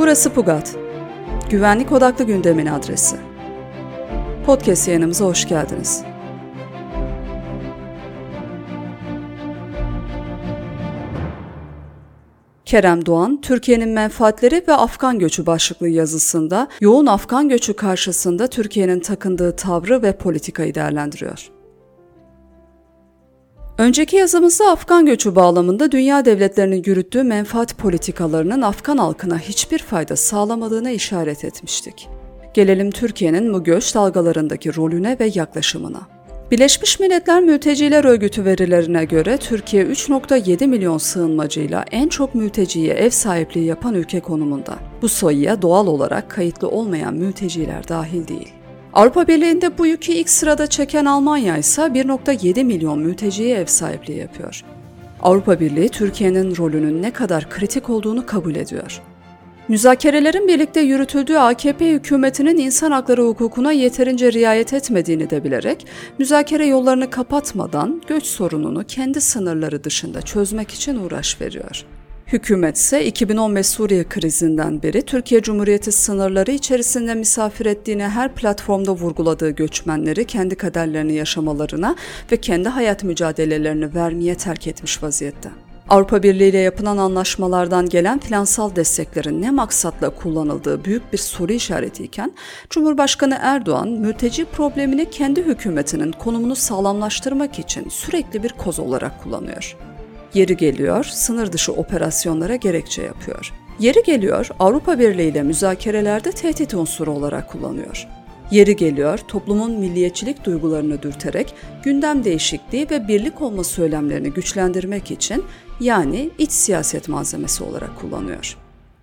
Burası Pugat. Güvenlik odaklı gündemin adresi. Podcast yayınımıza hoş geldiniz. Kerem Doğan, Türkiye'nin menfaatleri ve Afgan göçü başlıklı yazısında yoğun Afgan göçü karşısında Türkiye'nin takındığı tavrı ve politikayı değerlendiriyor. Önceki yazımızda Afgan göçü bağlamında dünya devletlerinin yürüttüğü menfaat politikalarının Afgan halkına hiçbir fayda sağlamadığına işaret etmiştik. Gelelim Türkiye'nin bu göç dalgalarındaki rolüne ve yaklaşımına. Birleşmiş Milletler Mülteciler Örgütü verilerine göre Türkiye 3.7 milyon sığınmacıyla en çok mülteciye ev sahipliği yapan ülke konumunda. Bu sayıya doğal olarak kayıtlı olmayan mülteciler dahil değil. Avrupa Birliği'nde bu yükü ilk sırada çeken Almanya ise 1.7 milyon mülteciye ev sahipliği yapıyor. Avrupa Birliği Türkiye'nin rolünün ne kadar kritik olduğunu kabul ediyor. Müzakerelerin birlikte yürütüldüğü AKP hükümetinin insan hakları hukukuna yeterince riayet etmediğini de bilerek müzakere yollarını kapatmadan göç sorununu kendi sınırları dışında çözmek için uğraş veriyor. Hükümet ise 2015 Suriye krizinden beri Türkiye Cumhuriyeti sınırları içerisinde misafir ettiğini her platformda vurguladığı göçmenleri kendi kaderlerini yaşamalarına ve kendi hayat mücadelelerini vermeye terk etmiş vaziyette. Avrupa Birliği ile yapılan anlaşmalardan gelen finansal desteklerin ne maksatla kullanıldığı büyük bir soru işaretiyken, Cumhurbaşkanı Erdoğan mülteci problemini kendi hükümetinin konumunu sağlamlaştırmak için sürekli bir koz olarak kullanıyor. Yeri geliyor, sınır dışı operasyonlara gerekçe yapıyor. Yeri geliyor, Avrupa Birliği ile müzakerelerde tehdit unsuru olarak kullanıyor. Yeri geliyor, toplumun milliyetçilik duygularını dürterek gündem değişikliği ve birlik olma söylemlerini güçlendirmek için yani iç siyaset malzemesi olarak kullanıyor.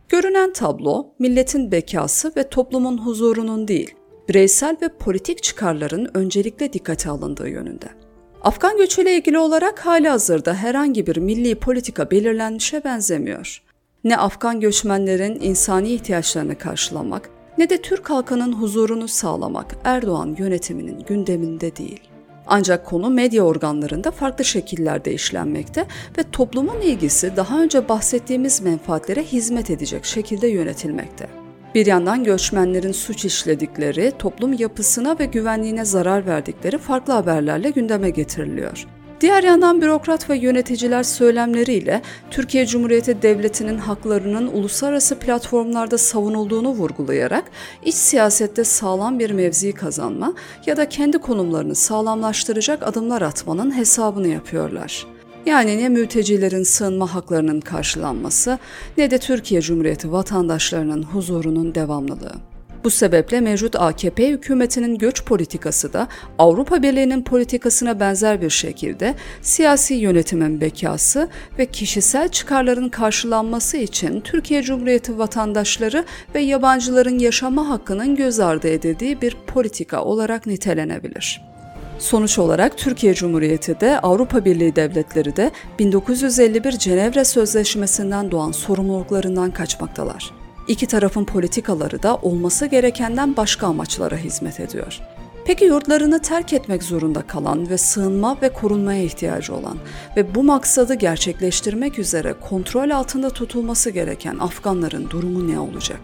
Görünen tablo milletin bekası ve toplumun huzurunun değil, bireysel ve politik çıkarların öncelikle dikkate alındığı yönünde. Afgan göçüyle ilgili olarak hali hazırda herhangi bir milli politika belirlenmişe benzemiyor. Ne Afgan göçmenlerin insani ihtiyaçlarını karşılamak ne de Türk halkının huzurunu sağlamak Erdoğan yönetiminin gündeminde değil. Ancak konu medya organlarında farklı şekillerde işlenmekte ve toplumun ilgisi daha önce bahsettiğimiz menfaatlere hizmet edecek şekilde yönetilmekte. Bir yandan göçmenlerin suç işledikleri, toplum yapısına ve güvenliğine zarar verdikleri farklı haberlerle gündeme getiriliyor. Diğer yandan bürokrat ve yöneticiler söylemleriyle Türkiye Cumhuriyeti Devleti'nin haklarının uluslararası platformlarda savunulduğunu vurgulayarak iç siyasette sağlam bir mevzi kazanma ya da kendi konumlarını sağlamlaştıracak adımlar atmanın hesabını yapıyorlar. Yani ne mültecilerin sığınma haklarının karşılanması ne de Türkiye Cumhuriyeti vatandaşlarının huzurunun devamlılığı. Bu sebeple mevcut AKP hükümetinin göç politikası da Avrupa Birliği'nin politikasına benzer bir şekilde siyasi yönetimin bekası ve kişisel çıkarların karşılanması için Türkiye Cumhuriyeti vatandaşları ve yabancıların yaşama hakkının göz ardı edildiği bir politika olarak nitelenebilir. Sonuç olarak Türkiye Cumhuriyeti de Avrupa Birliği devletleri de 1951 Cenevre Sözleşmesi'nden doğan sorumluluklarından kaçmaktalar. İki tarafın politikaları da olması gerekenden başka amaçlara hizmet ediyor. Peki yurtlarını terk etmek zorunda kalan ve sığınma ve korunmaya ihtiyacı olan ve bu maksadı gerçekleştirmek üzere kontrol altında tutulması gereken Afganların durumu ne olacak?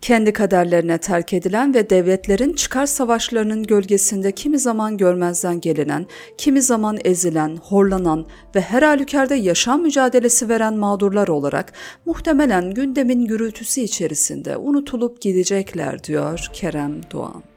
Kendi kaderlerine terk edilen ve devletlerin çıkar savaşlarının gölgesinde kimi zaman görmezden gelinen, kimi zaman ezilen, horlanan ve her halükarda yaşam mücadelesi veren mağdurlar olarak muhtemelen gündemin gürültüsü içerisinde unutulup gidecekler diyor Kerem Doğan.